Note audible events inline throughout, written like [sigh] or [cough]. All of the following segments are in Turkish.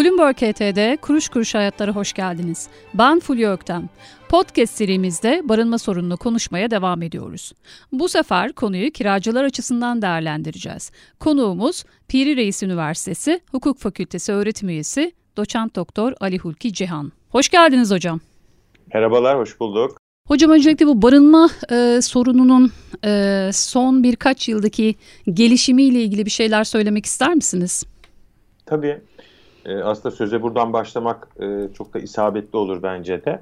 Bloomberg HT'de Kuruş Kuruş Hayatlara hoş geldiniz. Ben Fulya Öktem. Podcast serimizde barınma sorununu konuşmaya devam ediyoruz. Bu sefer konuyu kiracılar açısından değerlendireceğiz. Konuğumuz Piri Reis Üniversitesi Hukuk Fakültesi öğretim üyesi Doçent Doktor Ali Hulki Cihan. Hoş geldiniz hocam. Merhabalar, hoş bulduk. Hocam öncelikle bu barınma e, sorununun e, son birkaç yıldaki gelişimiyle ilgili bir şeyler söylemek ister misiniz? Tabii. E, aslında söze buradan başlamak e, çok da isabetli olur bence de.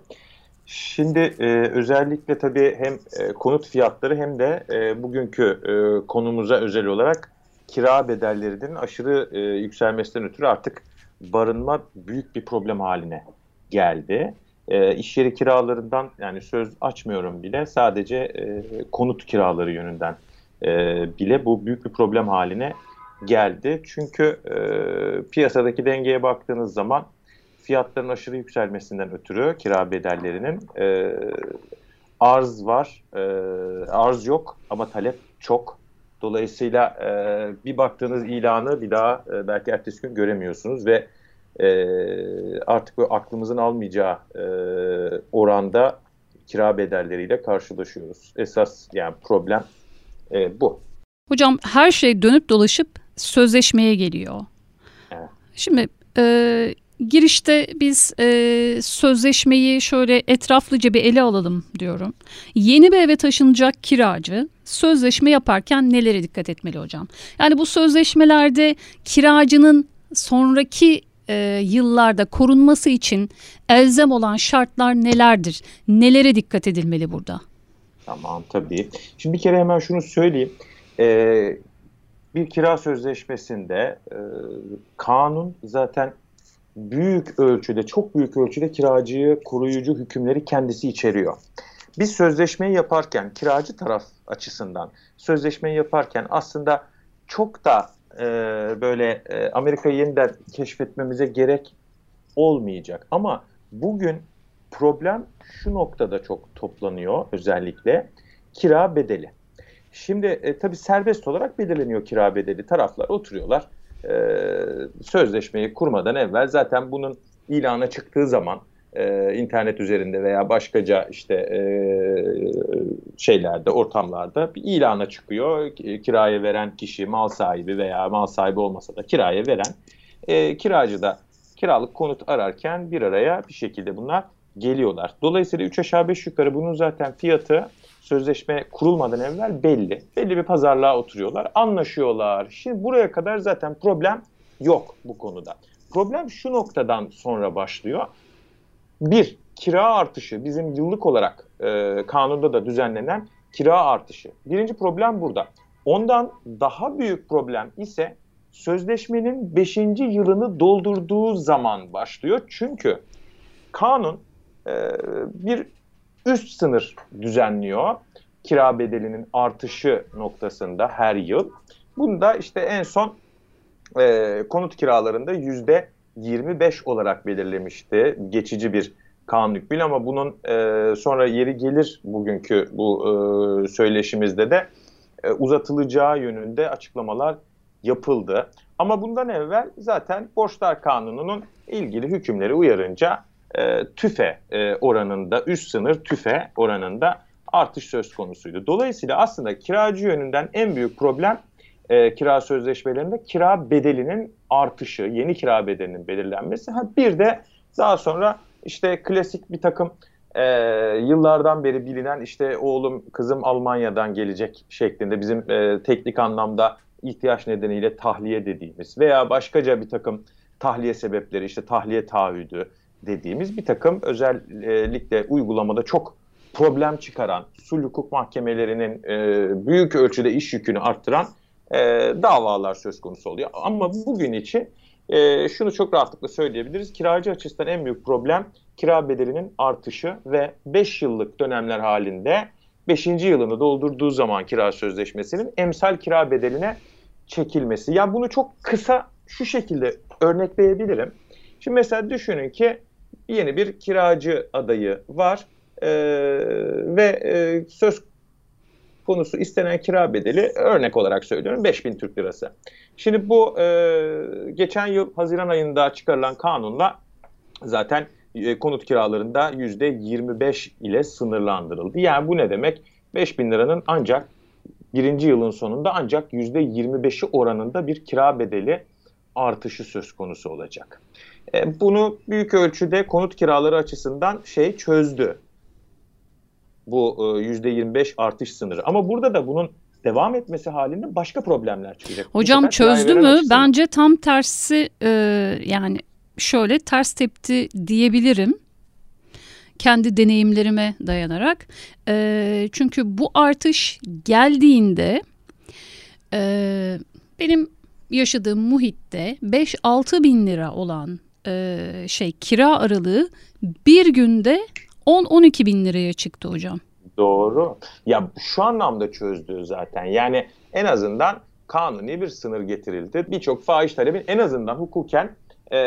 Şimdi e, özellikle tabii hem e, konut fiyatları hem de e, bugünkü e, konumuza özel olarak kira bedellerinin aşırı e, yükselmesinden ötürü artık barınma büyük bir problem haline geldi. E, iş yeri kiralarından yani söz açmıyorum bile sadece e, konut kiraları yönünden e, bile bu büyük bir problem haline geldi. Çünkü e, piyasadaki dengeye baktığınız zaman fiyatların aşırı yükselmesinden ötürü kira bedellerinin e, arz var, e, arz yok ama talep çok. Dolayısıyla e, bir baktığınız ilanı bir daha e, belki ertesi gün göremiyorsunuz ve e, artık bu aklımızın almayacağı e, oranda kira bedelleriyle karşılaşıyoruz. Esas yani problem e, bu. Hocam her şey dönüp dolaşıp sözleşmeye geliyor. Evet. Şimdi e, girişte biz e, sözleşmeyi şöyle etraflıca bir ele alalım diyorum. Yeni bir eve taşınacak kiracı sözleşme yaparken nelere dikkat etmeli hocam? Yani bu sözleşmelerde kiracının sonraki e, yıllarda korunması için elzem olan şartlar nelerdir? Nelere dikkat edilmeli burada? Tamam tabii. Şimdi bir kere hemen şunu söyleyeyim. Ee, bir kira sözleşmesinde e, kanun zaten büyük ölçüde, çok büyük ölçüde kiracıyı koruyucu hükümleri kendisi içeriyor. Biz sözleşmeyi yaparken, kiracı taraf açısından sözleşmeyi yaparken aslında çok da e, böyle e, Amerika'yı yeniden keşfetmemize gerek olmayacak. Ama bugün problem şu noktada çok toplanıyor özellikle kira bedeli. Şimdi e, tabii serbest olarak belirleniyor kira bedeli. Taraflar oturuyorlar. E, sözleşmeyi kurmadan evvel zaten bunun ilana çıktığı zaman e, internet üzerinde veya başkaca işte e, şeylerde, ortamlarda bir ilana çıkıyor. Kiraya veren kişi, mal sahibi veya mal sahibi olmasa da kiraya veren e, kiracı da kiralık konut ararken bir araya bir şekilde bunlar geliyorlar. Dolayısıyla 3 aşağı 5 yukarı bunun zaten fiyatı sözleşme kurulmadan evvel belli. Belli bir pazarlığa oturuyorlar, anlaşıyorlar. Şimdi buraya kadar zaten problem yok bu konuda. Problem şu noktadan sonra başlıyor. Bir, kira artışı bizim yıllık olarak e, kanunda da düzenlenen kira artışı. Birinci problem burada. Ondan daha büyük problem ise sözleşmenin 5. yılını doldurduğu zaman başlıyor. Çünkü kanun e, bir üst sınır düzenliyor. Kira bedelinin artışı noktasında her yıl. Bunda işte en son e, konut kiralarında yüzde 25 olarak belirlemişti. Geçici bir kanun hükmüyle ama bunun e, sonra yeri gelir bugünkü bu e, söyleşimizde de e, uzatılacağı yönünde açıklamalar yapıldı. Ama bundan evvel zaten borçlar kanununun ilgili hükümleri uyarınca e, tüfe e, oranında, üst sınır tüfe oranında artış söz konusuydu. Dolayısıyla aslında kiracı yönünden en büyük problem e, kira sözleşmelerinde kira bedelinin artışı, yeni kira bedelinin belirlenmesi. Ha, bir de daha sonra işte klasik bir takım e, yıllardan beri bilinen işte oğlum kızım Almanya'dan gelecek şeklinde bizim e, teknik anlamda ihtiyaç nedeniyle tahliye dediğimiz veya başkaca bir takım tahliye sebepleri işte tahliye taahhüdü dediğimiz bir takım özellikle uygulamada çok problem çıkaran, sulh hukuk mahkemelerinin e, büyük ölçüde iş yükünü arttıran e, davalar söz konusu oluyor. Ama bugün için e, şunu çok rahatlıkla söyleyebiliriz. Kiracı açısından en büyük problem kira bedelinin artışı ve 5 yıllık dönemler halinde 5. yılını doldurduğu zaman kira sözleşmesinin emsal kira bedeline çekilmesi. Yani bunu çok kısa şu şekilde örnekleyebilirim. Şimdi mesela düşünün ki yeni bir kiracı adayı var e, ve e, söz konusu istenen kira bedeli örnek olarak söylüyorum 5000 Türk Lirası. Şimdi bu e, geçen yıl Haziran ayında çıkarılan kanunla zaten e, konut kiralarında %25 ile sınırlandırıldı. Yani bu ne demek? 5000 liranın ancak birinci yılın sonunda ancak %25'i oranında bir kira bedeli artışı söz konusu olacak. E, bunu büyük ölçüde konut kiraları açısından şey çözdü. Bu e, %25 artış sınırı. Ama burada da bunun devam etmesi halinde başka problemler çıkacak. Hocam çözdü mü? Açısından. Bence tam tersi e, yani şöyle ters tepti diyebilirim kendi deneyimlerime dayanarak. E, çünkü bu artış geldiğinde e, benim yaşadığım muhitte 5-6 bin lira olan e, şey kira aralığı bir günde 10-12 bin liraya çıktı hocam. Doğru. Ya şu anlamda çözdü zaten. Yani en azından kanuni bir sınır getirildi. Birçok fahiş talebin en azından hukuken e,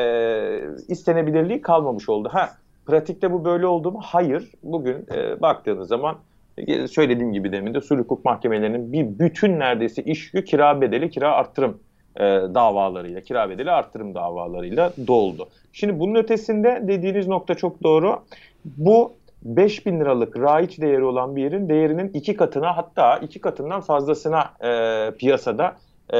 istenebilirliği kalmamış oldu. Ha pratikte bu böyle oldu mu? Hayır. Bugün e, baktığınız zaman e, söylediğim gibi demin de sulh hukuk mahkemelerinin bir bütün neredeyse iş yükü kira bedeli, kira arttırım e, davalarıyla, kira bedeli arttırım davalarıyla doldu. Şimdi bunun ötesinde dediğiniz nokta çok doğru. Bu 5 bin liralık raiç değeri olan bir yerin değerinin iki katına hatta iki katından fazlasına e, piyasada e,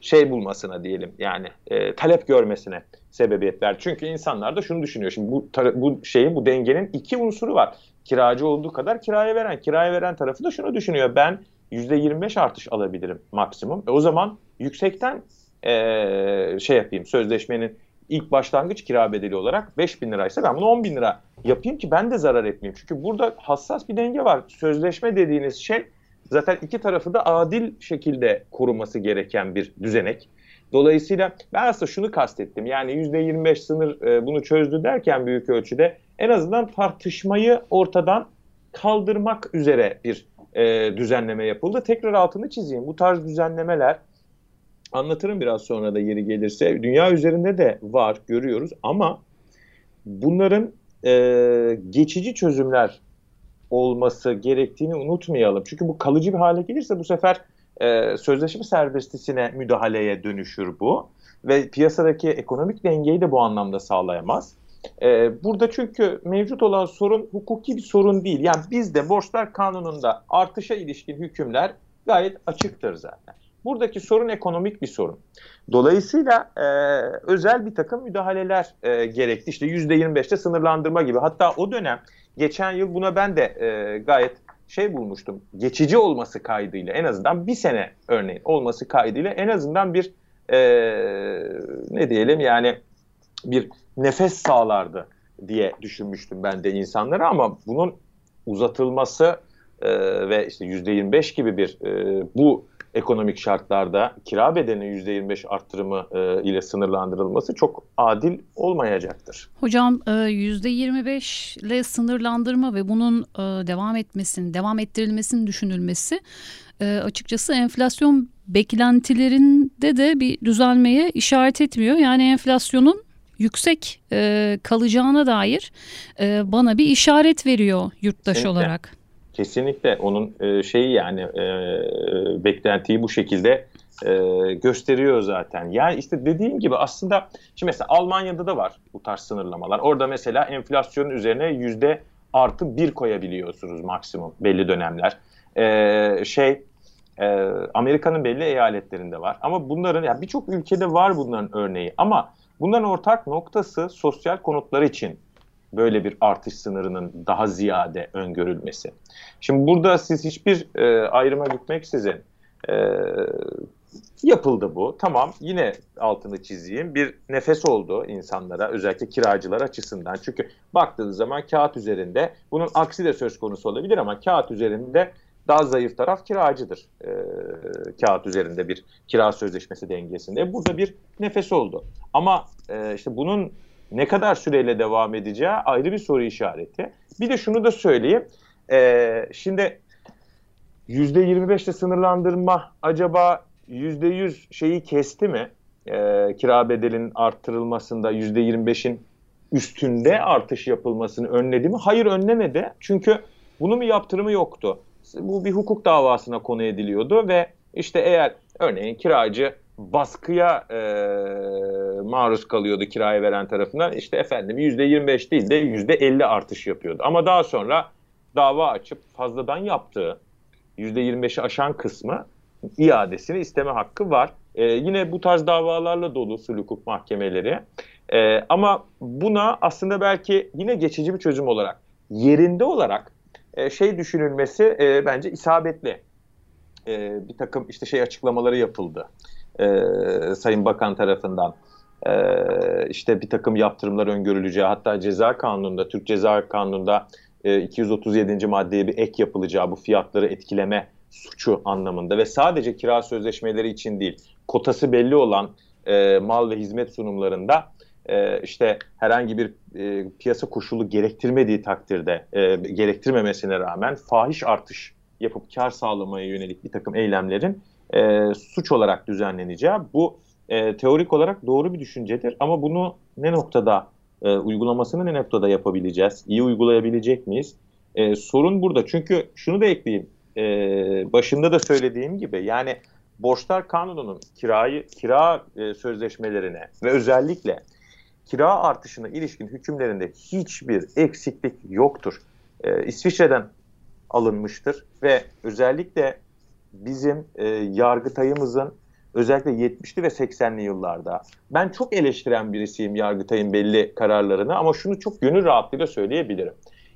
şey bulmasına diyelim yani e, talep görmesine sebebiyet verdi. Çünkü insanlar da şunu düşünüyor. Şimdi bu, bu şeyin bu dengenin iki unsuru var. Kiracı olduğu kadar kiraya veren. Kiraya veren tarafı da şunu düşünüyor. Ben %25 artış alabilirim maksimum. E o zaman yüksekten e, şey yapayım sözleşmenin ilk başlangıç kira bedeli olarak 5 bin liraysa ben bunu 10 bin lira yapayım ki ben de zarar etmeyeyim. Çünkü burada hassas bir denge var. Sözleşme dediğiniz şey zaten iki tarafı da adil şekilde koruması gereken bir düzenek. Dolayısıyla ben aslında şunu kastettim. Yani %25 sınır e, bunu çözdü derken büyük ölçüde en azından tartışmayı ortadan kaldırmak üzere bir e, düzenleme yapıldı. Tekrar altını çizeyim. Bu tarz düzenlemeler anlatırım biraz sonra da yeri gelirse. Dünya üzerinde de var görüyoruz ama bunların e, geçici çözümler olması gerektiğini unutmayalım. Çünkü bu kalıcı bir hale gelirse bu sefer e, sözleşme serbestisine müdahaleye dönüşür bu. Ve piyasadaki ekonomik dengeyi de bu anlamda sağlayamaz. E, burada çünkü mevcut olan sorun hukuki bir sorun değil. Yani bizde borçlar kanununda artışa ilişkin hükümler gayet açıktır zaten. Buradaki sorun ekonomik bir sorun. Dolayısıyla e, özel bir takım müdahaleler e, gerekti. İşte %25'te sınırlandırma gibi. Hatta o dönem geçen yıl buna ben de e, gayet şey bulmuştum. Geçici olması kaydıyla en azından bir sene örneğin olması kaydıyla en azından bir e, ne diyelim yani bir nefes sağlardı diye düşünmüştüm ben de insanlara ama bunun uzatılması e, ve işte %25 gibi bir e, bu ekonomik şartlarda kira bedelinin %25 arttırımı e, ile sınırlandırılması çok adil olmayacaktır. Hocam e, %25 ile sınırlandırma ve bunun e, devam etmesinin, devam ettirilmesinin düşünülmesi e, açıkçası enflasyon beklentilerinde de bir düzelmeye işaret etmiyor. Yani enflasyonun yüksek e, kalacağına dair e, bana bir işaret veriyor yurttaş Kesinlikle. olarak. Kesinlikle onun e, şeyi yani e, beklentiyi bu şekilde e, gösteriyor zaten. Yani işte dediğim gibi aslında şimdi mesela Almanya'da da var bu tarz sınırlamalar. Orada mesela enflasyonun üzerine yüzde artı bir koyabiliyorsunuz maksimum belli dönemler. E, şey e, Amerika'nın belli eyaletlerinde var ama bunların yani birçok ülkede var bunların örneği ama bunların ortak noktası sosyal konutlar için böyle bir artış sınırının daha ziyade öngörülmesi. Şimdi burada siz hiçbir e, ayrıma gitmeksizin e, yapıldı bu. Tamam yine altını çizeyim. Bir nefes oldu insanlara özellikle kiracılar açısından. Çünkü baktığınız zaman kağıt üzerinde bunun aksi de söz konusu olabilir ama kağıt üzerinde daha zayıf taraf kiracıdır. E, kağıt üzerinde bir kira sözleşmesi dengesinde. Burada bir nefes oldu. Ama e, işte bunun ne kadar süreyle devam edeceği ayrı bir soru işareti. Bir de şunu da söyleyeyim. E, şimdi %25'te sınırlandırma acaba %100 şeyi kesti mi? E, kira bedelinin arttırılmasında %25'in üstünde artış yapılmasını önledi mi? Hayır önlemedi. Çünkü bunun bir yaptırımı yoktu. Bu bir hukuk davasına konu ediliyordu ve işte eğer örneğin kiracı baskıya e, maruz kalıyordu kiraya veren tarafından işte efendim %25 değil de %50 artış yapıyordu. Ama daha sonra dava açıp fazladan yaptığı %25'i aşan kısmı iadesini isteme hakkı var. E, yine bu tarz davalarla dolu sulh hukuk mahkemeleri. E, ama buna aslında belki yine geçici bir çözüm olarak yerinde olarak e, şey düşünülmesi e, bence isabetli. E, bir takım işte şey açıklamaları yapıldı e, Sayın Bakan tarafından. E, işte bir takım yaptırımlar öngörüleceği hatta ceza kanununda Türk Ceza Kanunu'nda e, 237. maddeye bir ek yapılacağı bu fiyatları etkileme suçu anlamında ve sadece kira sözleşmeleri için değil kotası belli olan e, mal ve hizmet sunumlarında e, işte herhangi bir e, piyasa koşulu gerektirmediği takdirde e, gerektirmemesine rağmen fahiş artış yapıp kar sağlamaya yönelik bir takım eylemlerin e, suç olarak düzenleneceği bu e, teorik olarak doğru bir düşüncedir ama bunu ne noktada e, uygulamasını ne noktada yapabileceğiz? İyi uygulayabilecek miyiz? E, sorun burada çünkü şunu da ekleyeyim e, başında da söylediğim gibi yani borçlar kanununun kirayı kira e, sözleşmelerine ve özellikle kira artışına ilişkin hükümlerinde hiçbir eksiklik yoktur. E, İsviçre'den alınmıştır ve özellikle bizim e, Yargıtay'ımızın özellikle 70'li ve 80'li yıllarda ben çok eleştiren birisiyim Yargıtay'ın belli kararlarını ama şunu çok gönül rahatlığıyla söyleyebilirim.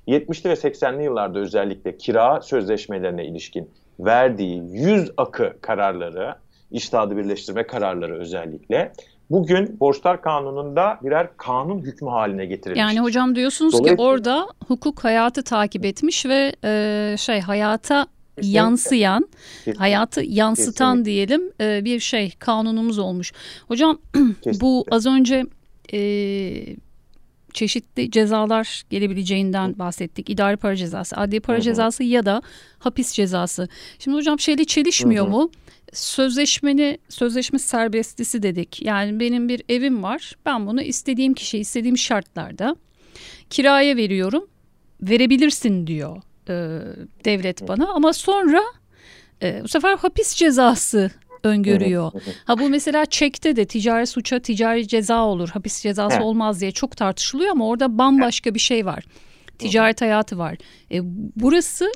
70'li ve 80'li yıllarda özellikle kira sözleşmelerine ilişkin verdiği yüz akı kararları, iştahı birleştirme kararları özellikle bugün borçlar kanununda birer kanun hükmü haline getirilmiş. Yani hocam diyorsunuz ki orada hukuk hayatı takip etmiş ve e, şey hayata Kesinlikle. yansıyan, Kesinlikle. hayatı yansıtan Kesinlikle. diyelim e, bir şey kanunumuz olmuş. Hocam [clears throat] bu az önce e, çeşitli cezalar gelebileceğinden bahsettik. İdari para cezası, adli para Hı-hı. cezası ya da hapis cezası. Şimdi hocam şeyle çelişmiyor Hı-hı. mu? Sözleşmeni, sözleşme serbestisi dedik. Yani benim bir evim var. Ben bunu istediğim kişi, istediğim şartlarda kiraya veriyorum. Verebilirsin diyor e, devlet bana ama sonra e, bu sefer hapis cezası öngörüyor. Ha bu mesela çekte de ticari suça ticari ceza olur, hapis cezası evet. olmaz diye çok tartışılıyor ama orada bambaşka bir şey var. Ticaret hayatı var. E, burası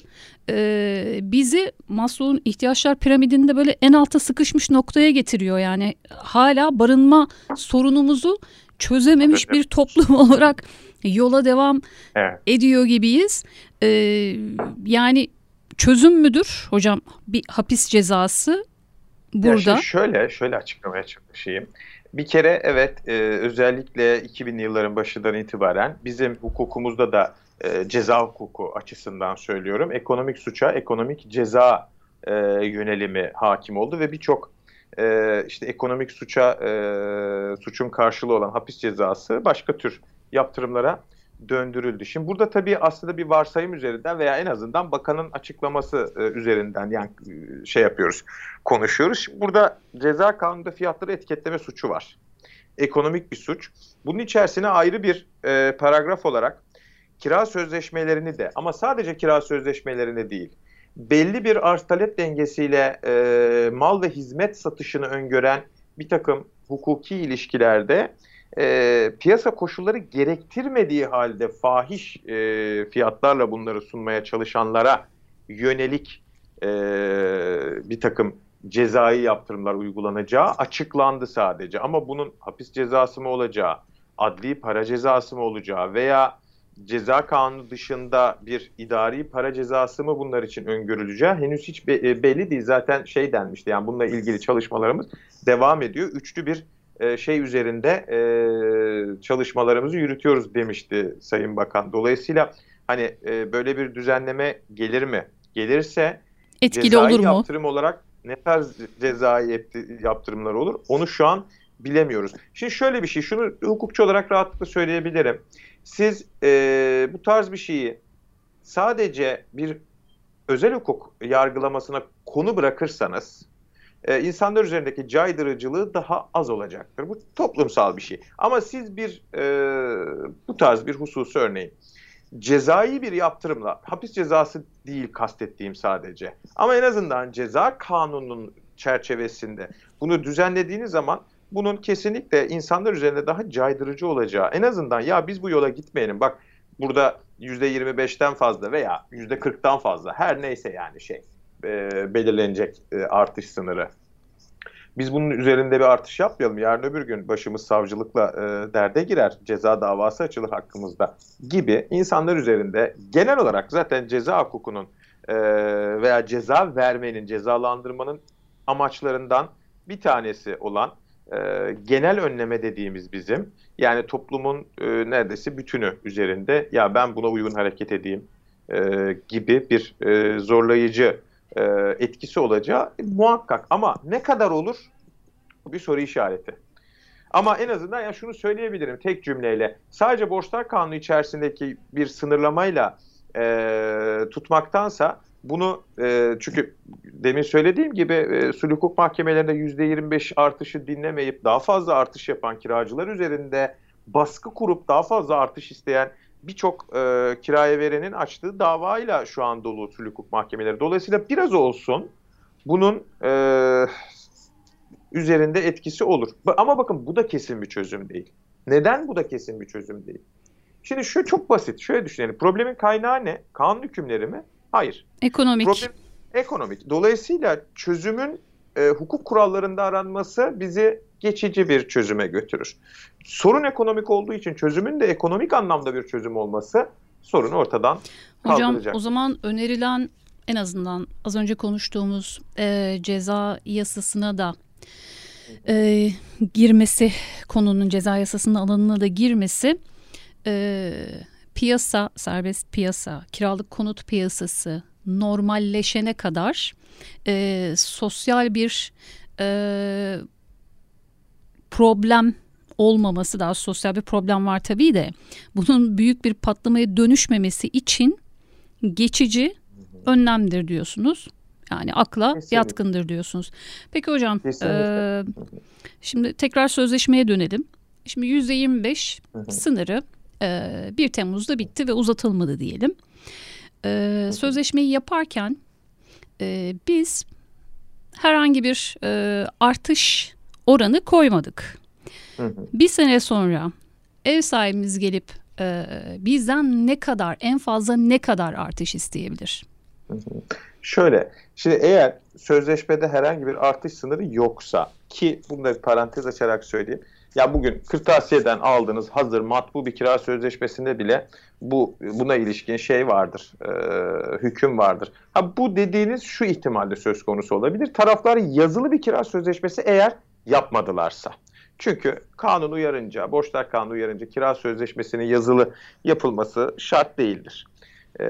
e, bizi Maslow'un ihtiyaçlar piramidinde böyle en alta sıkışmış noktaya getiriyor. Yani hala barınma sorunumuzu çözememiş bir toplum olarak yola devam evet. ediyor gibiyiz. Ee, yani çözüm müdür hocam bir hapis cezası burada? Ya şöyle şöyle açıklamaya çalışayım. Bir kere evet e, özellikle 2000'li yılların başından itibaren bizim hukukumuzda da e, ceza hukuku açısından söylüyorum. Ekonomik suça ekonomik ceza e, yönelimi hakim oldu ve birçok e, işte ekonomik suça e, suçun karşılığı olan hapis cezası başka tür yaptırımlara döndürüldü. Şimdi burada tabii aslında bir varsayım üzerinden veya en azından bakanın açıklaması e, üzerinden yani e, şey yapıyoruz, konuşuyoruz. Şimdi burada ceza kanununda fiyatları etiketleme suçu var. Ekonomik bir suç. Bunun içerisine ayrı bir e, paragraf olarak kira sözleşmelerini de ama sadece kira sözleşmelerini değil, belli bir arz talep dengesiyle e, mal ve hizmet satışını öngören bir takım hukuki ilişkilerde e, piyasa koşulları gerektirmediği halde fahiş e, fiyatlarla bunları sunmaya çalışanlara yönelik e, bir takım cezai yaptırımlar uygulanacağı açıklandı sadece. Ama bunun hapis cezası mı olacağı, adli para cezası mı olacağı veya ceza kanunu dışında bir idari para cezası mı bunlar için öngörüleceği henüz hiç be- e, belli değil. Zaten şey denmişti yani bununla ilgili çalışmalarımız devam ediyor. Üçlü bir e, şey üzerinde e, çalışmalarımızı yürütüyoruz demişti Sayın Bakan. Dolayısıyla hani e, böyle bir düzenleme gelir mi? Gelirse etkili olur mu? yaptırım olarak ne tarz cezai yaptırımlar olur? Onu şu an bilemiyoruz. Şimdi şöyle bir şey, şunu hukukçu olarak rahatlıkla söyleyebilirim. Siz e, bu tarz bir şeyi sadece bir özel hukuk yargılamasına konu bırakırsanız e, insanlar üzerindeki caydırıcılığı daha az olacaktır. Bu toplumsal bir şey. Ama siz bir e, bu tarz bir hususu örneğin cezai bir yaptırımla, hapis cezası değil kastettiğim sadece. Ama en azından ceza kanununun çerçevesinde bunu düzenlediğiniz zaman bunun kesinlikle insanlar üzerinde daha caydırıcı olacağı, en azından ya biz bu yola gitmeyelim bak burada %25'ten fazla veya %40'tan fazla her neyse yani şey e, belirlenecek e, artış sınırı. Biz bunun üzerinde bir artış yapmayalım. Yarın öbür gün başımız savcılıkla e, derde girer. Ceza davası açılır hakkımızda gibi insanlar üzerinde genel olarak zaten ceza hukukunun e, veya ceza vermenin, cezalandırmanın amaçlarından bir tanesi olan e, genel önleme dediğimiz bizim yani toplumun e, neredeyse bütünü üzerinde ya ben buna uygun hareket edeyim e, gibi bir e, zorlayıcı e, etkisi olacağı muhakkak. Ama ne kadar olur? Bir soru işareti. Ama en azından ya şunu söyleyebilirim tek cümleyle. Sadece borçlar kanunu içerisindeki bir sınırlamayla e, tutmaktansa bunu e, çünkü demin söylediğim gibi e, sulh hukuk mahkemelerinde %25 artışı dinlemeyip daha fazla artış yapan kiracılar üzerinde baskı kurup daha fazla artış isteyen birçok e, kiraya verenin açtığı davayla şu an dolu sulh hukuk mahkemeleri. Dolayısıyla biraz olsun bunun e, üzerinde etkisi olur. Ama bakın bu da kesin bir çözüm değil. Neden bu da kesin bir çözüm değil? Şimdi şu çok basit. Şöyle düşünelim. Problemin kaynağı ne? Kanun hükümleri mi? Hayır. Ekonomik. Problem ekonomik. Dolayısıyla çözümün e, hukuk kurallarında aranması bizi geçici bir çözüme götürür. Sorun ekonomik olduğu için çözümün de ekonomik anlamda bir çözüm olması sorunu ortadan kaldıracak. Hocam o zaman önerilen en azından az önce konuştuğumuz e, ceza yasasına da e, girmesi konunun ceza yasasının alanına da girmesi e, piyasa serbest piyasa kiralık konut piyasası normalleşene kadar e, sosyal bir e, problem olmaması daha sosyal bir problem var tabii de bunun büyük bir patlamaya dönüşmemesi için geçici önlemdir diyorsunuz. Yani akla Kesinlikle. yatkındır diyorsunuz. Peki hocam e, şimdi tekrar sözleşmeye dönelim. Şimdi yüzde 25 sınırı e, 1 Temmuz'da bitti ve uzatılmadı diyelim. E, sözleşmeyi yaparken e, biz herhangi bir e, artış oranı koymadık. Bir sene sonra ev sahibimiz gelip e, bizden ne kadar en fazla ne kadar artış isteyebilir? Şöyle, şimdi eğer sözleşmede herhangi bir artış sınırı yoksa ki bunu da bir parantez açarak söyleyeyim. Ya bugün kırtasiyeden aldığınız hazır matbu bir kira sözleşmesinde bile bu buna ilişkin şey vardır, e, hüküm vardır. Ha bu dediğiniz şu ihtimalle söz konusu olabilir. Taraflar yazılı bir kira sözleşmesi eğer yapmadılarsa. Çünkü kanun uyarınca, borçlar kanunu uyarınca kira sözleşmesinin yazılı yapılması şart değildir. E,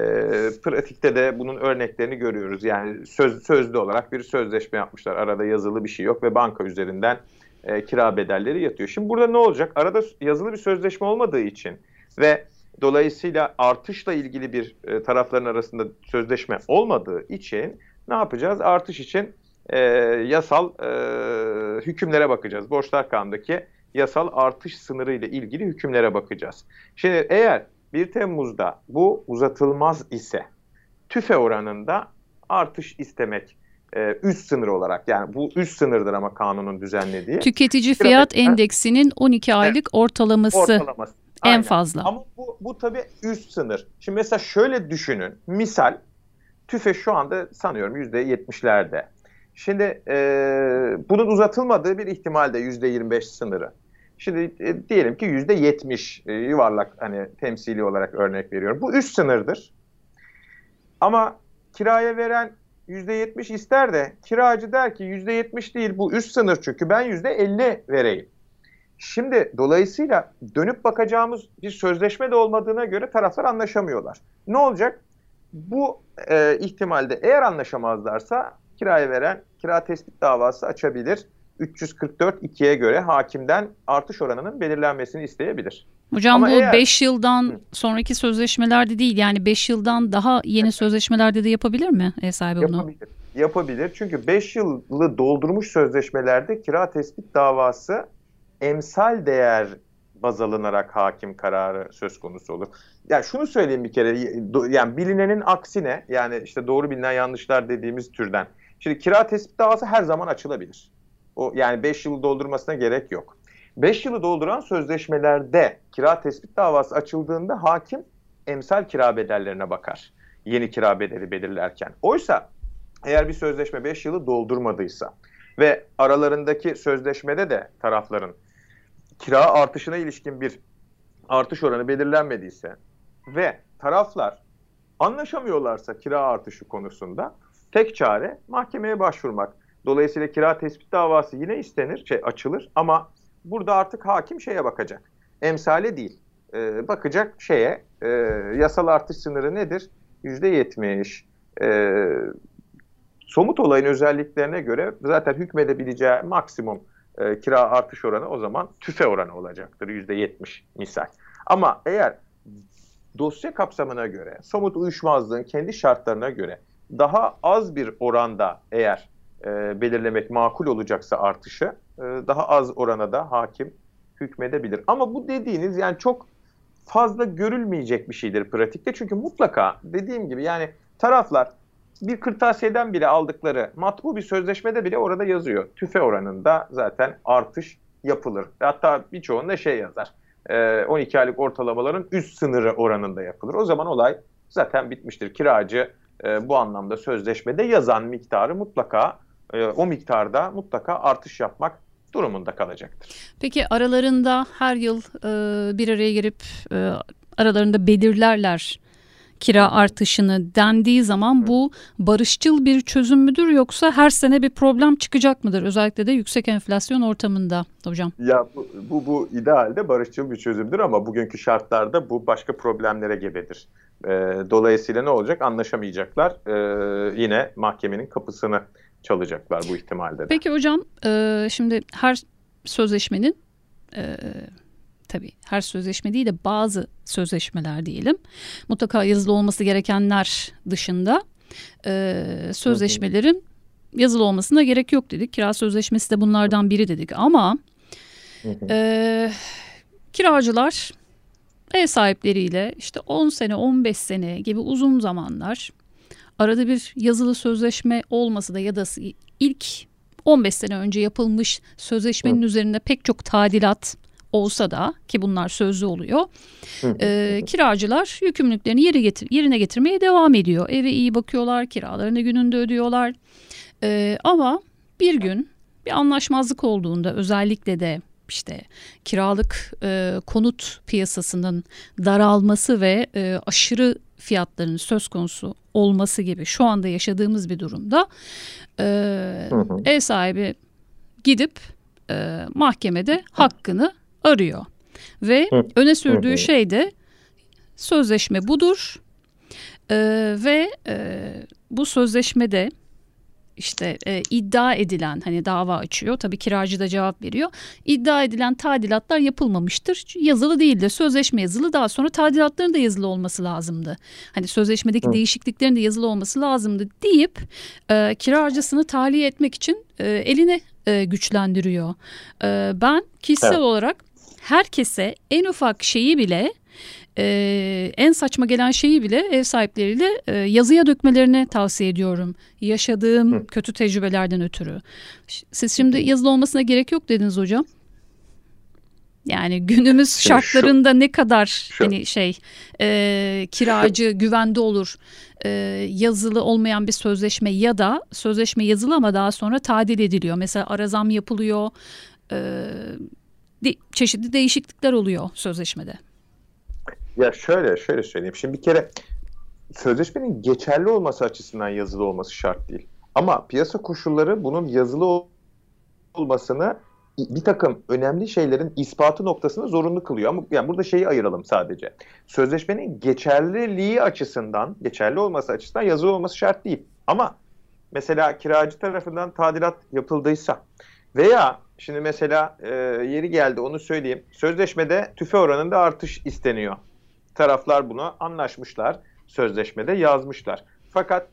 pratikte de bunun örneklerini görüyoruz. Yani söz, sözlü olarak bir sözleşme yapmışlar. Arada yazılı bir şey yok ve banka üzerinden e, kira bedelleri yatıyor. Şimdi burada ne olacak? Arada yazılı bir sözleşme olmadığı için ve dolayısıyla artışla ilgili bir e, tarafların arasında sözleşme olmadığı için ne yapacağız? Artış için e, yasal e, hükümlere bakacağız. Borçlar kanundaki yasal artış sınırı ile ilgili hükümlere bakacağız. Şimdi eğer 1 Temmuz'da bu uzatılmaz ise tüfe oranında artış istemek e, üst sınır olarak yani bu üst sınırdır ama kanunun düzenlediği. Tüketici fiyat endeksinin 12 aylık evet, ortalaması, ortalaması en aynen. fazla. Ama bu, bu tabii üst sınır. Şimdi mesela şöyle düşünün. Misal tüfe şu anda sanıyorum %70'lerde. Şimdi e, bunun uzatılmadığı bir ihtimalde %25 sınırı. Şimdi e, diyelim ki yüzde yetmiş e, yuvarlak hani temsili olarak örnek veriyorum. Bu üst sınırdır. Ama kiraya veren yüzde yetmiş ister de kiracı der ki yüzde yetmiş değil bu üst sınır çünkü ben yüzde elli vereyim. Şimdi dolayısıyla dönüp bakacağımız bir sözleşme de olmadığına göre taraflar anlaşamıyorlar. Ne olacak? Bu e, ihtimalde eğer anlaşamazlarsa kiraya veren kira tespit davası açabilir 344 2'ye göre hakimden artış oranının belirlenmesini isteyebilir. Hocam Ama bu 5 eğer... yıldan sonraki sözleşmelerde değil yani 5 yıldan daha yeni sözleşmelerde de yapabilir mi ev sahibi bunu? Yapabilir. Yapabilir çünkü 5 yılı doldurmuş sözleşmelerde kira tespit davası emsal değer baz alınarak hakim kararı söz konusu olur. Yani şunu söyleyeyim bir kere yani bilinenin aksine yani işte doğru bilinen yanlışlar dediğimiz türden. Şimdi kira tespit davası her zaman açılabilir. O yani 5 yılı doldurmasına gerek yok. 5 yılı dolduran sözleşmelerde kira tespit davası açıldığında hakim emsal kira bedellerine bakar. Yeni kira bedeli belirlerken. Oysa eğer bir sözleşme 5 yılı doldurmadıysa ve aralarındaki sözleşmede de tarafların kira artışına ilişkin bir artış oranı belirlenmediyse ve taraflar anlaşamıyorlarsa kira artışı konusunda tek çare mahkemeye başvurmak. Dolayısıyla kira tespit davası yine istenir, şey açılır ama burada artık hakim şeye bakacak. Emsale değil. E, bakacak şeye e, yasal artış sınırı nedir? Yüzde yetmiş. E, somut olayın özelliklerine göre zaten hükmedebileceği maksimum e, kira artış oranı o zaman tüfe oranı olacaktır. Yüzde yetmiş misal. Ama eğer dosya kapsamına göre, somut uyuşmazlığın kendi şartlarına göre daha az bir oranda eğer e, belirlemek makul olacaksa artışı e, daha az orana da hakim hükmedebilir. Ama bu dediğiniz yani çok fazla görülmeyecek bir şeydir pratikte. Çünkü mutlaka dediğim gibi yani taraflar bir kırtasiyeden bile aldıkları matbu bir sözleşmede bile orada yazıyor. Tüfe oranında zaten artış yapılır. Hatta birçoğunda şey yazar. 12 aylık ortalamaların üst sınırı oranında yapılır. O zaman olay zaten bitmiştir. Kiracı bu anlamda sözleşmede yazan miktarı mutlaka o miktarda mutlaka artış yapmak durumunda kalacaktır. Peki aralarında her yıl bir araya girip aralarında belirlerler kira artışını dendiği zaman bu barışçıl bir çözüm müdür yoksa her sene bir problem çıkacak mıdır? Özellikle de yüksek enflasyon ortamında hocam. Ya bu, bu, bu idealde barışçıl bir çözümdür ama bugünkü şartlarda bu başka problemlere gebedir. E, dolayısıyla ne olacak? Anlaşamayacaklar. E, yine mahkemenin kapısını çalacaklar bu ihtimalde de. Peki hocam e, şimdi her sözleşmenin e, tabii her sözleşme değil de bazı sözleşmeler diyelim. Mutlaka yazılı olması gerekenler dışında e, sözleşmelerin yazılı olmasına gerek yok dedik. Kira sözleşmesi de bunlardan biri dedik ama e, kiracılar ev sahipleriyle işte 10 sene 15 sene gibi uzun zamanlar arada bir yazılı sözleşme olması da ya da ilk 15 sene önce yapılmış sözleşmenin Hı. üzerinde pek çok tadilat olsa da ki bunlar sözlü oluyor. e, kiracılar yükümlülüklerini yere getir, yerine getirmeye devam ediyor. Eve iyi bakıyorlar, kiralarını gününde ödüyorlar. E, ama bir gün bir anlaşmazlık olduğunda özellikle de işte kiralık e, konut piyasasının daralması ve e, aşırı fiyatların söz konusu olması gibi şu anda yaşadığımız bir durumda e, ev sahibi gidip e, mahkemede hakkını arıyor. Ve Hı. öne sürdüğü Hı. şey de sözleşme budur. Ee, ve e, bu sözleşmede işte e, iddia edilen hani dava açıyor tabii kiracı da cevap veriyor iddia edilen tadilatlar yapılmamıştır yazılı değildir sözleşme yazılı daha sonra tadilatların da yazılı olması lazımdı hani sözleşmedeki Hı. değişikliklerin de yazılı olması lazımdı deyip e, kiracısını tahliye etmek için e, eline e, güçlendiriyor e, ben kişisel evet. olarak herkese en ufak şeyi bile e, en saçma gelen şeyi bile ev sahipleriyle e, yazıya dökmelerini tavsiye ediyorum. Yaşadığım Hı. kötü tecrübelerden ötürü. Siz şimdi yazılı olmasına gerek yok dediniz hocam. Yani günümüz şartlarında şu, ne kadar şu. hani şey e, kiracı güvende olur e, yazılı olmayan bir sözleşme ya da sözleşme yazılı ama daha sonra tadil ediliyor. Mesela arazam yapılıyor. E, de, çeşitli değişiklikler oluyor sözleşmede. Ya şöyle şöyle söyleyeyim. Şimdi bir kere sözleşmenin geçerli olması açısından yazılı olması şart değil. Ama piyasa koşulları bunun yazılı olmasını bir takım önemli şeylerin ispatı noktasını zorunlu kılıyor. Ama yani burada şeyi ayıralım sadece. Sözleşmenin geçerliliği açısından, geçerli olması açısından yazılı olması şart değil. Ama mesela kiracı tarafından tadilat yapıldıysa veya Şimdi mesela e, yeri geldi onu söyleyeyim. Sözleşmede tüfe oranında artış isteniyor. Taraflar bunu anlaşmışlar. Sözleşmede yazmışlar. Fakat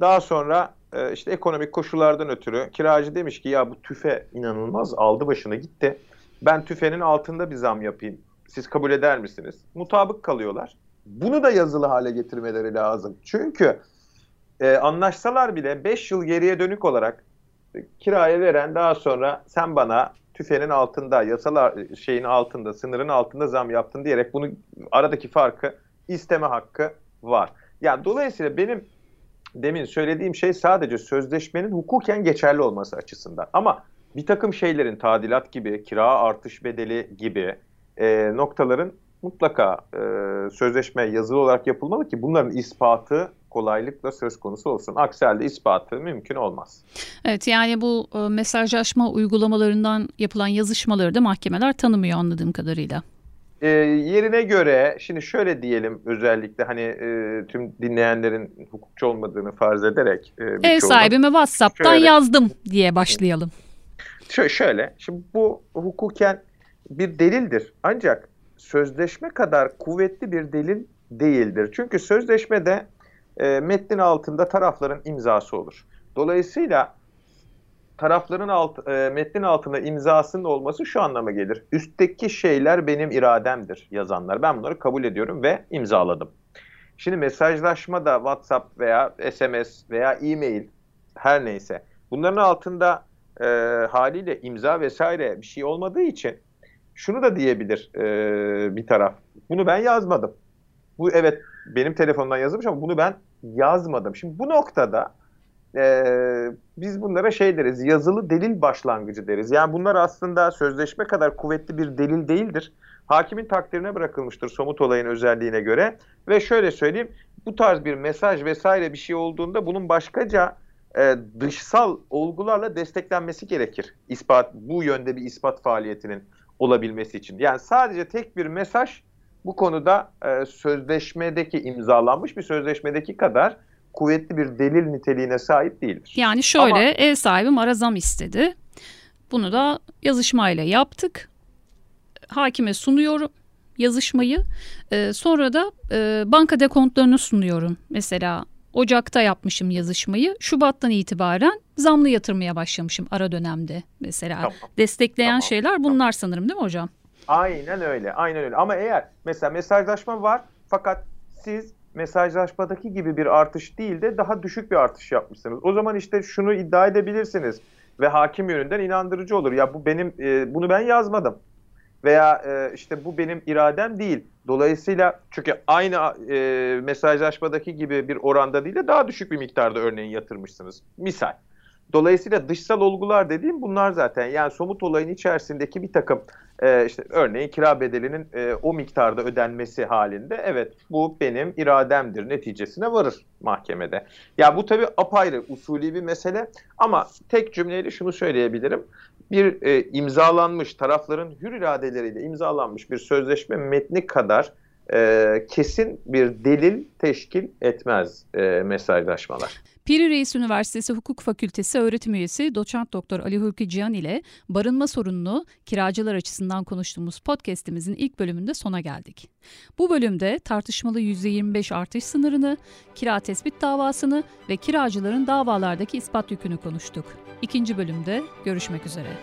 daha sonra e, işte ekonomik koşullardan ötürü kiracı demiş ki ya bu tüfe inanılmaz aldı başına gitti. Ben tüfenin altında bir zam yapayım. Siz kabul eder misiniz? Mutabık kalıyorlar. Bunu da yazılı hale getirmeleri lazım. Çünkü e, anlaşsalar bile 5 yıl geriye dönük olarak e, kiraya veren daha sonra sen bana tüfenin altında, yasalar şeyin altında, sınırın altında zam yaptın diyerek bunu aradaki farkı isteme hakkı var. Yani dolayısıyla benim demin söylediğim şey sadece sözleşmenin hukuken geçerli olması açısından. Ama bir takım şeylerin tadilat gibi, kira artış bedeli gibi e, noktaların mutlaka e, sözleşme yazılı olarak yapılmalı ki bunların ispatı kolaylıkla söz konusu olsun. Aksi halde ispatı mümkün olmaz. Evet yani bu e, mesajlaşma uygulamalarından yapılan yazışmaları da mahkemeler tanımıyor anladığım kadarıyla. E, yerine göre şimdi şöyle diyelim özellikle hani e, tüm dinleyenlerin hukukçu olmadığını farz ederek. E, Ev sahibime WhatsApp'tan şöyle, yazdım diye başlayalım. Şöyle, şöyle şimdi bu hukuken bir delildir ancak sözleşme kadar kuvvetli bir delil değildir. Çünkü sözleşmede e, metnin altında tarafların imzası olur. Dolayısıyla tarafların alt, e, metnin altında imzasının olması şu anlama gelir. Üstteki şeyler benim irademdir yazanlar. Ben bunları kabul ediyorum ve imzaladım. Şimdi mesajlaşma da WhatsApp veya SMS veya e-mail her neyse bunların altında e, haliyle imza vesaire bir şey olmadığı için şunu da diyebilir e, bir taraf. Bunu ben yazmadım. Bu evet benim telefonumdan yazılmış ama bunu ben yazmadım. Şimdi bu noktada e, biz bunlara şey deriz, yazılı delil başlangıcı deriz. Yani bunlar aslında sözleşme kadar kuvvetli bir delil değildir. Hakimin takdirine bırakılmıştır somut olayın özelliğine göre. Ve şöyle söyleyeyim, bu tarz bir mesaj vesaire bir şey olduğunda bunun başkaca e, dışsal olgularla desteklenmesi gerekir. İspat, bu yönde bir ispat faaliyetinin olabilmesi için. Yani sadece tek bir mesaj bu konuda e, sözleşmedeki imzalanmış bir sözleşmedeki kadar kuvvetli bir delil niteliğine sahip değildir. Yani şöyle Ama, ev sahibim arazam istedi. Bunu da yazışmayla yaptık. Hakime sunuyorum yazışmayı. Ee, sonra da e, banka dekontlarını sunuyorum. Mesela Ocak'ta yapmışım yazışmayı. Şubat'tan itibaren zamlı yatırmaya başlamışım ara dönemde mesela. Tamam. Destekleyen tamam. şeyler bunlar tamam. sanırım değil mi hocam? Aynen öyle. Aynen öyle. Ama eğer mesela mesajlaşma var fakat siz mesajlaşmadaki gibi bir artış değil de daha düşük bir artış yapmışsınız. O zaman işte şunu iddia edebilirsiniz ve hakim yönünden inandırıcı olur. Ya bu benim e, bunu ben yazmadım veya e, işte bu benim iradem değil. Dolayısıyla çünkü aynı e, mesajlaşmadaki gibi bir oranda değil de daha düşük bir miktarda örneğin yatırmışsınız. Misal. Dolayısıyla dışsal olgular dediğim bunlar zaten. Yani somut olayın içerisindeki bir takım e, işte örneğin kira bedelinin e, o miktarda ödenmesi halinde evet bu benim irademdir neticesine varır mahkemede. Ya bu tabii apayrı usulü bir mesele ama tek cümleyle şunu söyleyebilirim. Bir e, imzalanmış tarafların hür iradeleriyle imzalanmış bir sözleşme metni kadar e, kesin bir delil teşkil etmez e, mesajlaşmalar. Piri Reis Üniversitesi Hukuk Fakültesi öğretim üyesi doçent doktor Ali Hulki Cihan ile barınma sorununu kiracılar açısından konuştuğumuz podcast'imizin ilk bölümünde sona geldik. Bu bölümde tartışmalı %25 artış sınırını, kira tespit davasını ve kiracıların davalardaki ispat yükünü konuştuk. İkinci bölümde görüşmek üzere.